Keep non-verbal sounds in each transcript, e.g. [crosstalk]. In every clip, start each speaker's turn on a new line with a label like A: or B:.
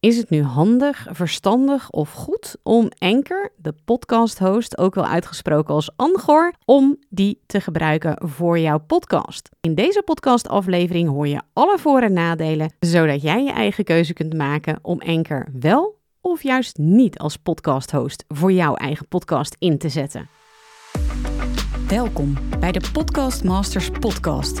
A: Is het nu handig, verstandig of goed om Anchor, de podcast host, ook wel uitgesproken als Angor, om die te gebruiken voor jouw podcast? In deze podcastaflevering hoor je alle voor- en nadelen, zodat jij je eigen keuze kunt maken om Anchor wel of juist niet als podcast host voor jouw eigen podcast in te zetten.
B: Welkom bij de Podcast Masters podcast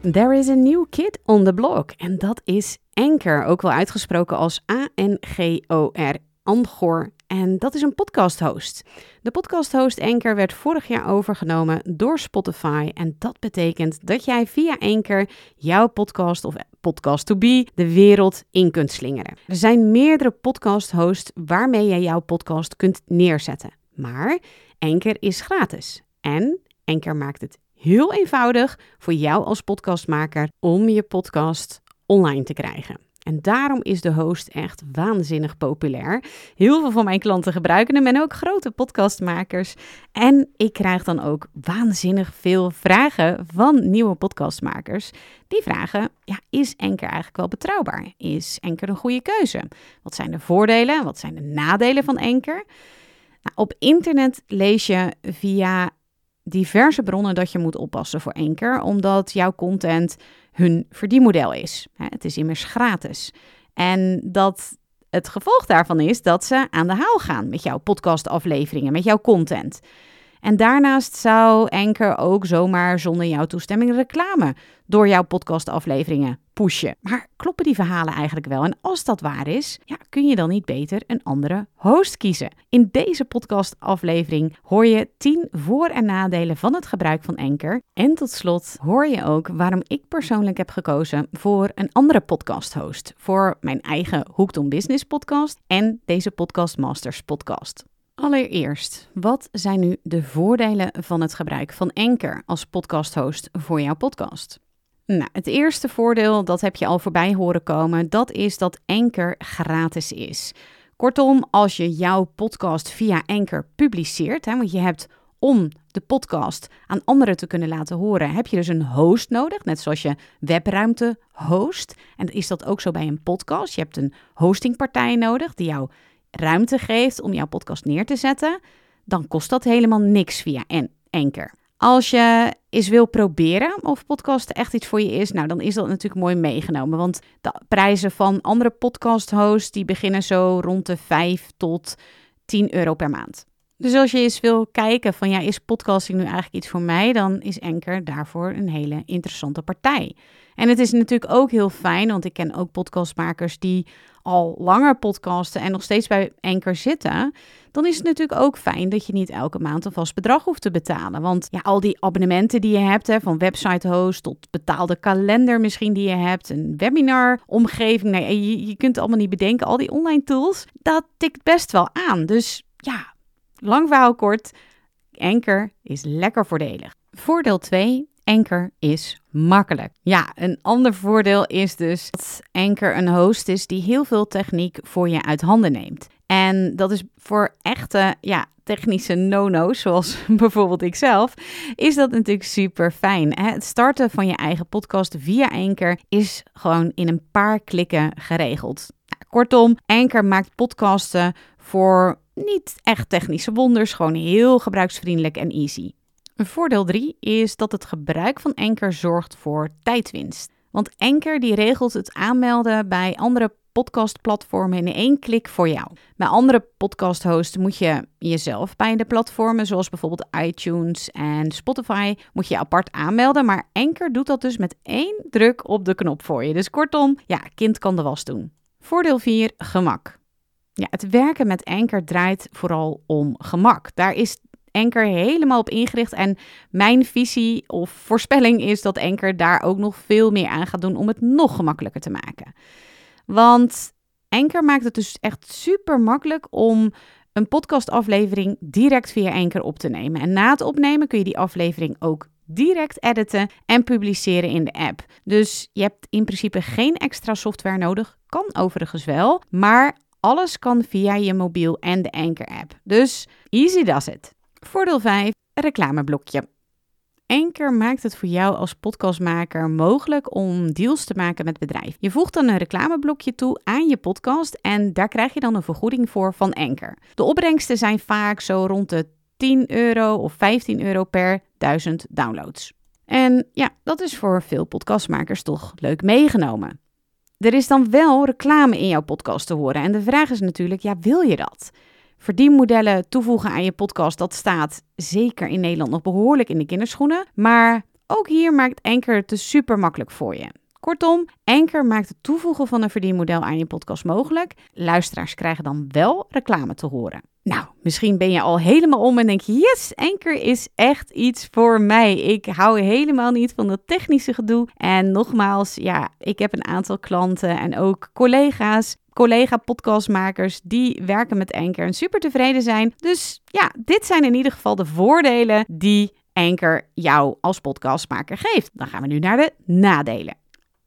A: There is a new kid on the block en dat is Anchor, ook wel uitgesproken als A-N-G-O-R, Angor. En dat is een podcast host. De podcast host Anchor werd vorig jaar overgenomen door Spotify. En dat betekent dat jij via Anchor jouw podcast of podcast to be de wereld in kunt slingeren. Er zijn meerdere podcast hosts waarmee jij jouw podcast kunt neerzetten. Maar Anchor is gratis. En Anchor maakt het heel eenvoudig voor jou als podcastmaker om je podcast online te krijgen. En daarom is de host echt waanzinnig populair. Heel veel van mijn klanten gebruiken hem en ook grote podcastmakers. En ik krijg dan ook waanzinnig veel vragen van nieuwe podcastmakers. Die vragen: ja, is Enker eigenlijk wel betrouwbaar? Is Enker een goede keuze? Wat zijn de voordelen? Wat zijn de nadelen van Enker? Nou, op internet lees je via diverse bronnen dat je moet oppassen voor Anchor, omdat jouw content hun verdienmodel is. Het is immers gratis. En dat het gevolg daarvan is dat ze aan de haal gaan met jouw podcastafleveringen, met jouw content. En daarnaast zou Anchor ook zomaar zonder jouw toestemming reclame door jouw podcastafleveringen pushen. Maar kloppen die verhalen eigenlijk wel? En als dat waar is, ja, kun je dan niet beter een andere host kiezen? In deze podcastaflevering hoor je 10 voor- en nadelen van het gebruik van Anchor. En tot slot hoor je ook waarom ik persoonlijk heb gekozen voor een andere podcast host. Voor mijn eigen Hooked on Business podcast en deze Podcast Masters podcast. Allereerst, wat zijn nu de voordelen van het gebruik van Anchor als podcasthost voor jouw podcast? Nou, het eerste voordeel, dat heb je al voorbij horen komen, dat is dat Anchor gratis is. Kortom, als je jouw podcast via Anchor publiceert, hè, want je hebt om de podcast aan anderen te kunnen laten horen, heb je dus een host nodig, net zoals je webruimte host. En is dat ook zo bij een podcast? Je hebt een hostingpartij nodig die jou ruimte geeft om jouw podcast neer te zetten, dan kost dat helemaal niks via Anchor. Als je eens wil proberen of podcast echt iets voor je is, nou dan is dat natuurlijk mooi meegenomen. Want de prijzen van andere podcast hosts die beginnen zo rond de 5 tot 10 euro per maand. Dus als je eens wil kijken van ja, is podcasting nu eigenlijk iets voor mij, dan is Anchor daarvoor een hele interessante partij. En het is natuurlijk ook heel fijn, want ik ken ook podcastmakers die al langer podcasten en nog steeds bij Anchor zitten. Dan is het natuurlijk ook fijn dat je niet elke maand een vast bedrag hoeft te betalen. Want ja, al die abonnementen die je hebt, hè, van website host tot betaalde kalender misschien die je hebt, een webinar omgeving. Nee, je, je kunt het allemaal niet bedenken. Al die online tools, dat tikt best wel aan. Dus ja, lang verhaal kort. Anchor is lekker voordelig. Voordeel 2. Anchor is makkelijk. Ja, een ander voordeel is dus dat Anchor een host is die heel veel techniek voor je uit handen neemt. En dat is voor echte ja, technische no-no's, zoals [laughs] bijvoorbeeld ikzelf, is dat natuurlijk super fijn. Het starten van je eigen podcast via Anchor is gewoon in een paar klikken geregeld. Nou, kortom, Anchor maakt podcasten voor niet echt technische wonders, gewoon heel gebruiksvriendelijk en easy. Voordeel 3 is dat het gebruik van Anchor zorgt voor tijdwinst. Want Anchor die regelt het aanmelden bij andere podcastplatformen in één klik voor jou. Bij andere podcasthosts moet je jezelf bij de platformen, zoals bijvoorbeeld iTunes en Spotify, moet je apart aanmelden. Maar Anchor doet dat dus met één druk op de knop voor je. Dus kortom, ja, kind kan de was doen. Voordeel 4, gemak. Ja, het werken met Anchor draait vooral om gemak. Daar is Anchor helemaal op ingericht. En mijn visie of voorspelling is dat Anchor daar ook nog veel meer aan gaat doen om het nog gemakkelijker te maken. Want Anchor maakt het dus echt super makkelijk om een podcastaflevering direct via Anchor op te nemen. En na het opnemen kun je die aflevering ook direct editen en publiceren in de app. Dus je hebt in principe geen extra software nodig. Kan overigens wel, maar alles kan via je mobiel en de Anchor-app. Dus easy does it. Voordeel 5, reclameblokje. Anchor maakt het voor jou als podcastmaker mogelijk om deals te maken met bedrijven. Je voegt dan een reclameblokje toe aan je podcast en daar krijg je dan een vergoeding voor van Anchor. De opbrengsten zijn vaak zo rond de 10 euro of 15 euro per 1000 downloads. En ja, dat is voor veel podcastmakers toch leuk meegenomen. Er is dan wel reclame in jouw podcast te horen. En de vraag is natuurlijk, ja, wil je dat? Verdienmodellen toevoegen aan je podcast, dat staat zeker in Nederland nog behoorlijk in de kinderschoenen. Maar ook hier maakt Anchor het dus super makkelijk voor je. Kortom, Anchor maakt het toevoegen van een verdienmodel aan je podcast mogelijk. Luisteraars krijgen dan wel reclame te horen. Nou, misschien ben je al helemaal om en denk je: yes, Anchor is echt iets voor mij. Ik hou helemaal niet van dat technische gedoe. En nogmaals, ja, ik heb een aantal klanten en ook collega's collega-podcastmakers die werken met Anchor en super tevreden zijn. Dus ja, dit zijn in ieder geval de voordelen die Anchor jou als podcastmaker geeft. Dan gaan we nu naar de nadelen.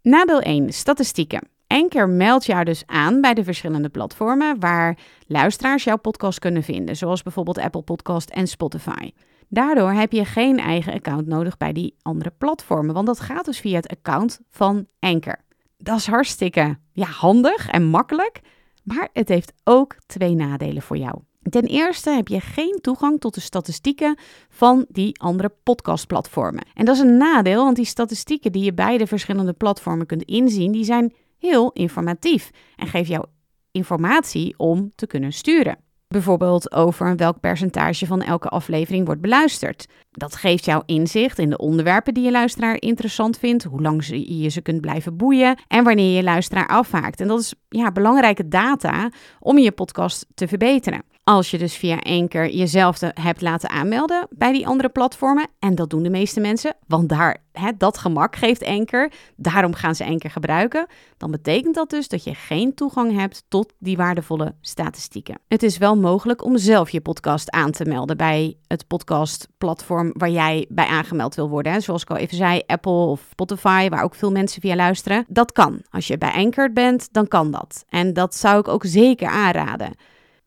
A: Nadeel 1: statistieken. Anchor meldt jou dus aan bij de verschillende platformen waar luisteraars jouw podcast kunnen vinden, zoals bijvoorbeeld Apple Podcast en Spotify. Daardoor heb je geen eigen account nodig bij die andere platformen, want dat gaat dus via het account van Anchor. Dat is hartstikke ja, handig en makkelijk, maar het heeft ook twee nadelen voor jou. Ten eerste heb je geen toegang tot de statistieken van die andere podcastplatformen. En dat is een nadeel, want die statistieken die je bij de verschillende platformen kunt inzien, die zijn heel informatief en geven jou informatie om te kunnen sturen. Bijvoorbeeld over welk percentage van elke aflevering wordt beluisterd. Dat geeft jou inzicht in de onderwerpen die je luisteraar interessant vindt, hoe lang je ze kunt blijven boeien en wanneer je luisteraar afhaakt. En dat is ja, belangrijke data om je podcast te verbeteren. Als je dus via Anchor jezelf hebt laten aanmelden bij die andere platformen, en dat doen de meeste mensen, want daar, hè, dat gemak geeft Anchor, daarom gaan ze Anchor gebruiken, dan betekent dat dus dat je geen toegang hebt tot die waardevolle statistieken. Het is wel mogelijk om zelf je podcast aan te melden bij het podcastplatform waar jij bij aangemeld wil worden. Hè. Zoals ik al even zei, Apple of Spotify, waar ook veel mensen via luisteren. Dat kan. Als je bij Anchor bent, dan kan dat. En dat zou ik ook zeker aanraden.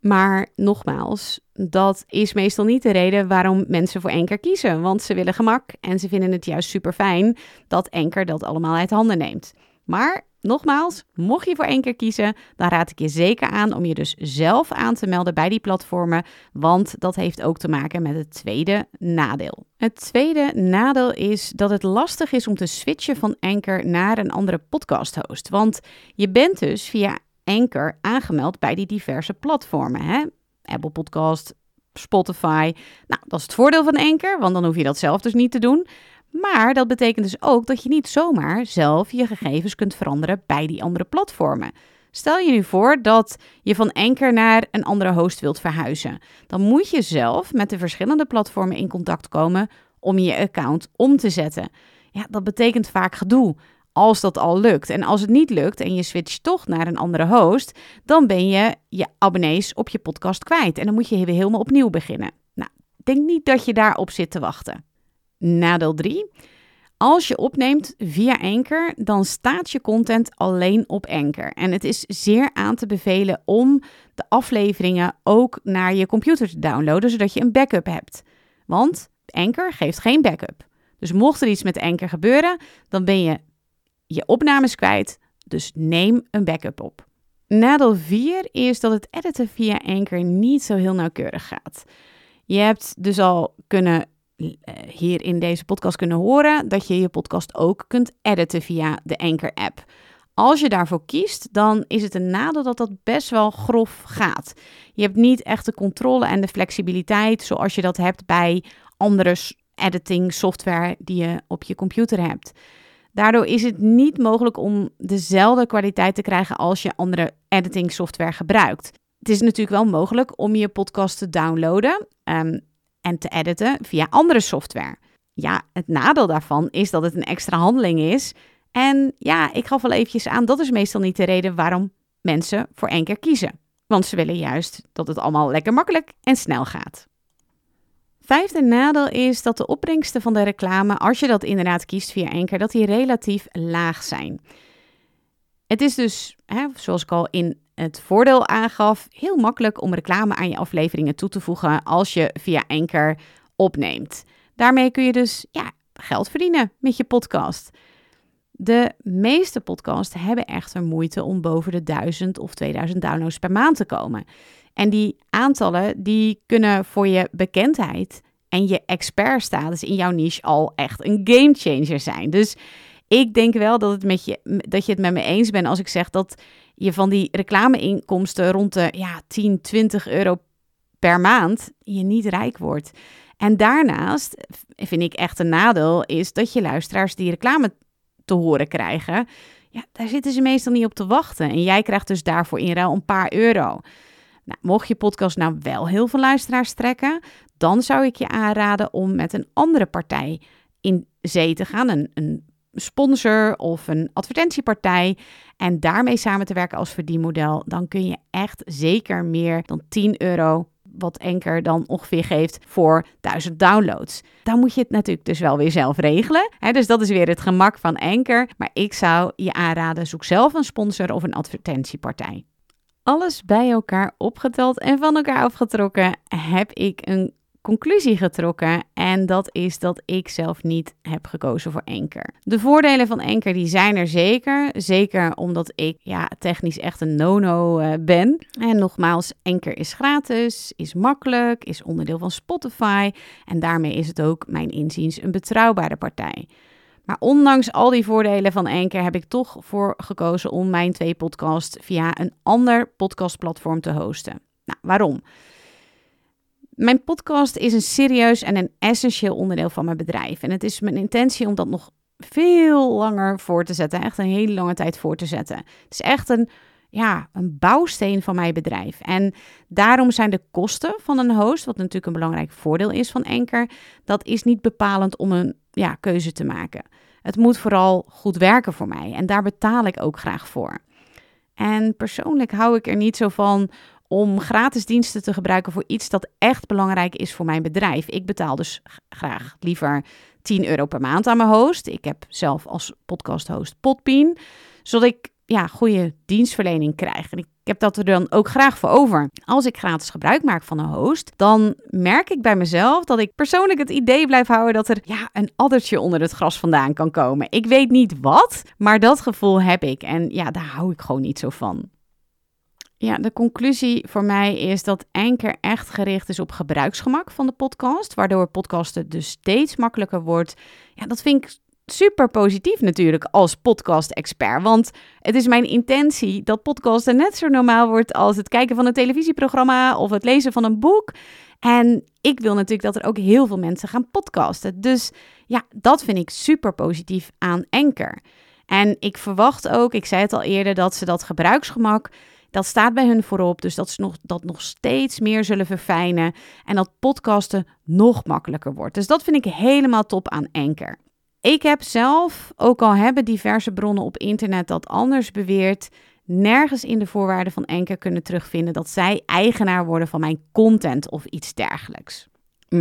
A: Maar nogmaals, dat is meestal niet de reden waarom mensen voor Anker kiezen. Want ze willen gemak en ze vinden het juist super fijn dat Anker dat allemaal uit handen neemt. Maar nogmaals, mocht je voor Anker kiezen, dan raad ik je zeker aan om je dus zelf aan te melden bij die platformen. Want dat heeft ook te maken met het tweede nadeel. Het tweede nadeel is dat het lastig is om te switchen van Anker naar een andere podcast host. Want je bent dus via Anchor aangemeld bij die diverse platformen. Hè? Apple Podcast, Spotify. Nou, dat is het voordeel van Anchor, want dan hoef je dat zelf dus niet te doen. Maar dat betekent dus ook dat je niet zomaar zelf je gegevens kunt veranderen bij die andere platformen. Stel je nu voor dat je van Anchor naar een andere host wilt verhuizen. Dan moet je zelf met de verschillende platformen in contact komen om je account om te zetten. Ja, dat betekent vaak gedoe als dat al lukt. En als het niet lukt en je switcht toch naar een andere host, dan ben je je abonnees op je podcast kwijt. En dan moet je weer helemaal opnieuw beginnen. Nou, denk niet dat je daarop zit te wachten. Nadeel 3. Als je opneemt via Anchor, dan staat je content alleen op Anchor. En het is zeer aan te bevelen om de afleveringen ook naar je computer te downloaden, zodat je een backup hebt. Want Anchor geeft geen backup. Dus mocht er iets met Anchor gebeuren, dan ben je je opnames kwijt, dus neem een backup op. Nadeel 4 is dat het editen via Anchor niet zo heel nauwkeurig gaat. Je hebt dus al kunnen eh, hier in deze podcast kunnen horen dat je je podcast ook kunt editen via de Anchor app. Als je daarvoor kiest, dan is het een nadeel dat dat best wel grof gaat. Je hebt niet echt de controle en de flexibiliteit zoals je dat hebt bij andere editing software die je op je computer hebt. Daardoor is het niet mogelijk om dezelfde kwaliteit te krijgen als je andere editing software gebruikt. Het is natuurlijk wel mogelijk om je podcast te downloaden um, en te editen via andere software. Ja, het nadeel daarvan is dat het een extra handeling is. En ja, ik gaf al eventjes aan, dat is meestal niet de reden waarom mensen voor één keer kiezen. Want ze willen juist dat het allemaal lekker makkelijk en snel gaat. Vijfde nadeel is dat de opbrengsten van de reclame, als je dat inderdaad kiest via Anker, dat die relatief laag zijn. Het is dus, hè, zoals ik al in het voordeel aangaf, heel makkelijk om reclame aan je afleveringen toe te voegen als je via Anker opneemt. Daarmee kun je dus ja, geld verdienen met je podcast. De meeste podcasts hebben echter moeite om boven de 1000 of 2000 downloads per maand te komen. En die aantallen die kunnen voor je bekendheid en je expertstatus in jouw niche al echt een gamechanger zijn. Dus ik denk wel dat, het met je, dat je het met me eens bent als ik zeg dat je van die reclameinkomsten rond de ja, 10, 20 euro per maand je niet rijk wordt. En daarnaast vind ik echt een nadeel is dat je luisteraars die reclame te horen krijgen, ja, daar zitten ze meestal niet op te wachten. En jij krijgt dus daarvoor in ruil een paar euro. Nou, mocht je podcast nou wel heel veel luisteraars trekken, dan zou ik je aanraden om met een andere partij in zee te gaan. Een, een sponsor of een advertentiepartij. En daarmee samen te werken als verdienmodel. Dan kun je echt zeker meer dan 10 euro wat Enker dan ongeveer geeft voor 1000 downloads. Dan moet je het natuurlijk dus wel weer zelf regelen. Dus dat is weer het gemak van Enker. Maar ik zou je aanraden, zoek zelf een sponsor of een advertentiepartij. Alles bij elkaar opgeteld en van elkaar afgetrokken heb ik een conclusie getrokken en dat is dat ik zelf niet heb gekozen voor Anker. De voordelen van Anker die zijn er zeker, zeker omdat ik ja, technisch echt een no-no uh, ben. En nogmaals, Anker is gratis, is makkelijk, is onderdeel van Spotify en daarmee is het ook mijn inziens een betrouwbare partij. Maar ondanks al die voordelen van Anker heb ik toch voor gekozen om mijn twee podcasts via een ander podcastplatform te hosten. Nou, waarom? Mijn podcast is een serieus en een essentieel onderdeel van mijn bedrijf. En het is mijn intentie om dat nog veel langer voor te zetten. Echt een hele lange tijd voor te zetten. Het is echt een, ja, een bouwsteen van mijn bedrijf. En daarom zijn de kosten van een host, wat natuurlijk een belangrijk voordeel is van Anker, dat is niet bepalend om een ja, keuze te maken. Het moet vooral goed werken voor mij. En daar betaal ik ook graag voor. En persoonlijk hou ik er niet zo van om gratis diensten te gebruiken voor iets dat echt belangrijk is voor mijn bedrijf. Ik betaal dus graag liever 10 euro per maand aan mijn host. Ik heb zelf als podcast host Podbean, zodat ik ja, goede dienstverlening krijg. En ik heb dat er dan ook graag voor over. Als ik gratis gebruik maak van een host, dan merk ik bij mezelf dat ik persoonlijk het idee blijf houden dat er ja, een addertje onder het gras vandaan kan komen. Ik weet niet wat, maar dat gevoel heb ik. En ja, daar hou ik gewoon niet zo van. Ja, de conclusie voor mij is dat Anker echt gericht is op gebruiksgemak van de podcast, waardoor podcasten dus steeds makkelijker wordt. Ja, dat vind ik super positief natuurlijk als podcast-expert, want het is mijn intentie dat podcasten net zo normaal wordt als het kijken van een televisieprogramma of het lezen van een boek. En ik wil natuurlijk dat er ook heel veel mensen gaan podcasten. Dus ja, dat vind ik super positief aan Anker. En ik verwacht ook, ik zei het al eerder, dat ze dat gebruiksgemak dat staat bij hun voorop, dus dat ze nog, dat nog steeds meer zullen verfijnen en dat podcasten nog makkelijker wordt. Dus dat vind ik helemaal top aan Anker. Ik heb zelf, ook al hebben diverse bronnen op internet dat anders beweerd, nergens in de voorwaarden van Anker kunnen terugvinden dat zij eigenaar worden van mijn content of iets dergelijks.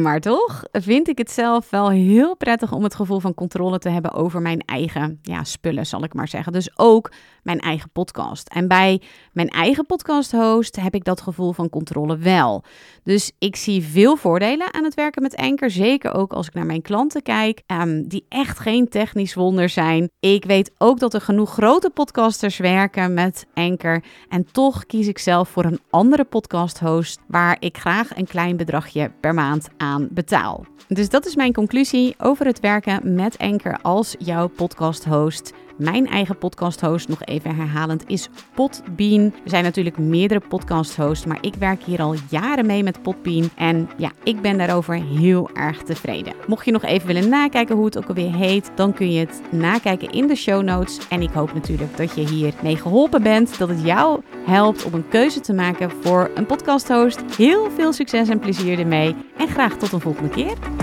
A: Maar toch vind ik het zelf wel heel prettig om het gevoel van controle te hebben over mijn eigen ja, spullen, zal ik maar zeggen. Dus ook mijn eigen podcast. En bij mijn eigen podcast host heb ik dat gevoel van controle wel. Dus ik zie veel voordelen aan het werken met Anker. Zeker ook als ik naar mijn klanten kijk, um, die echt geen technisch wonder zijn. Ik weet ook dat er genoeg grote podcasters werken met Anker. En toch kies ik zelf voor een andere podcast host waar ik graag een klein bedragje per maand aan betaal. Dus dat is mijn conclusie over het werken met Anker als jouw podcast host. Mijn eigen podcast host, nog even herhalend, is Podbean. Er zijn natuurlijk meerdere podcast hosts, maar ik werk hier al jaren mee met Podbean. En ja, ik ben daarover heel erg tevreden. Mocht je nog even willen nakijken hoe het ook alweer heet, dan kun je het nakijken in de show notes. En ik hoop natuurlijk dat je hiermee geholpen bent, dat het jou helpt om een keuze te maken voor een podcast host. Heel veel succes en plezier ermee. En graag tot een volgende keer.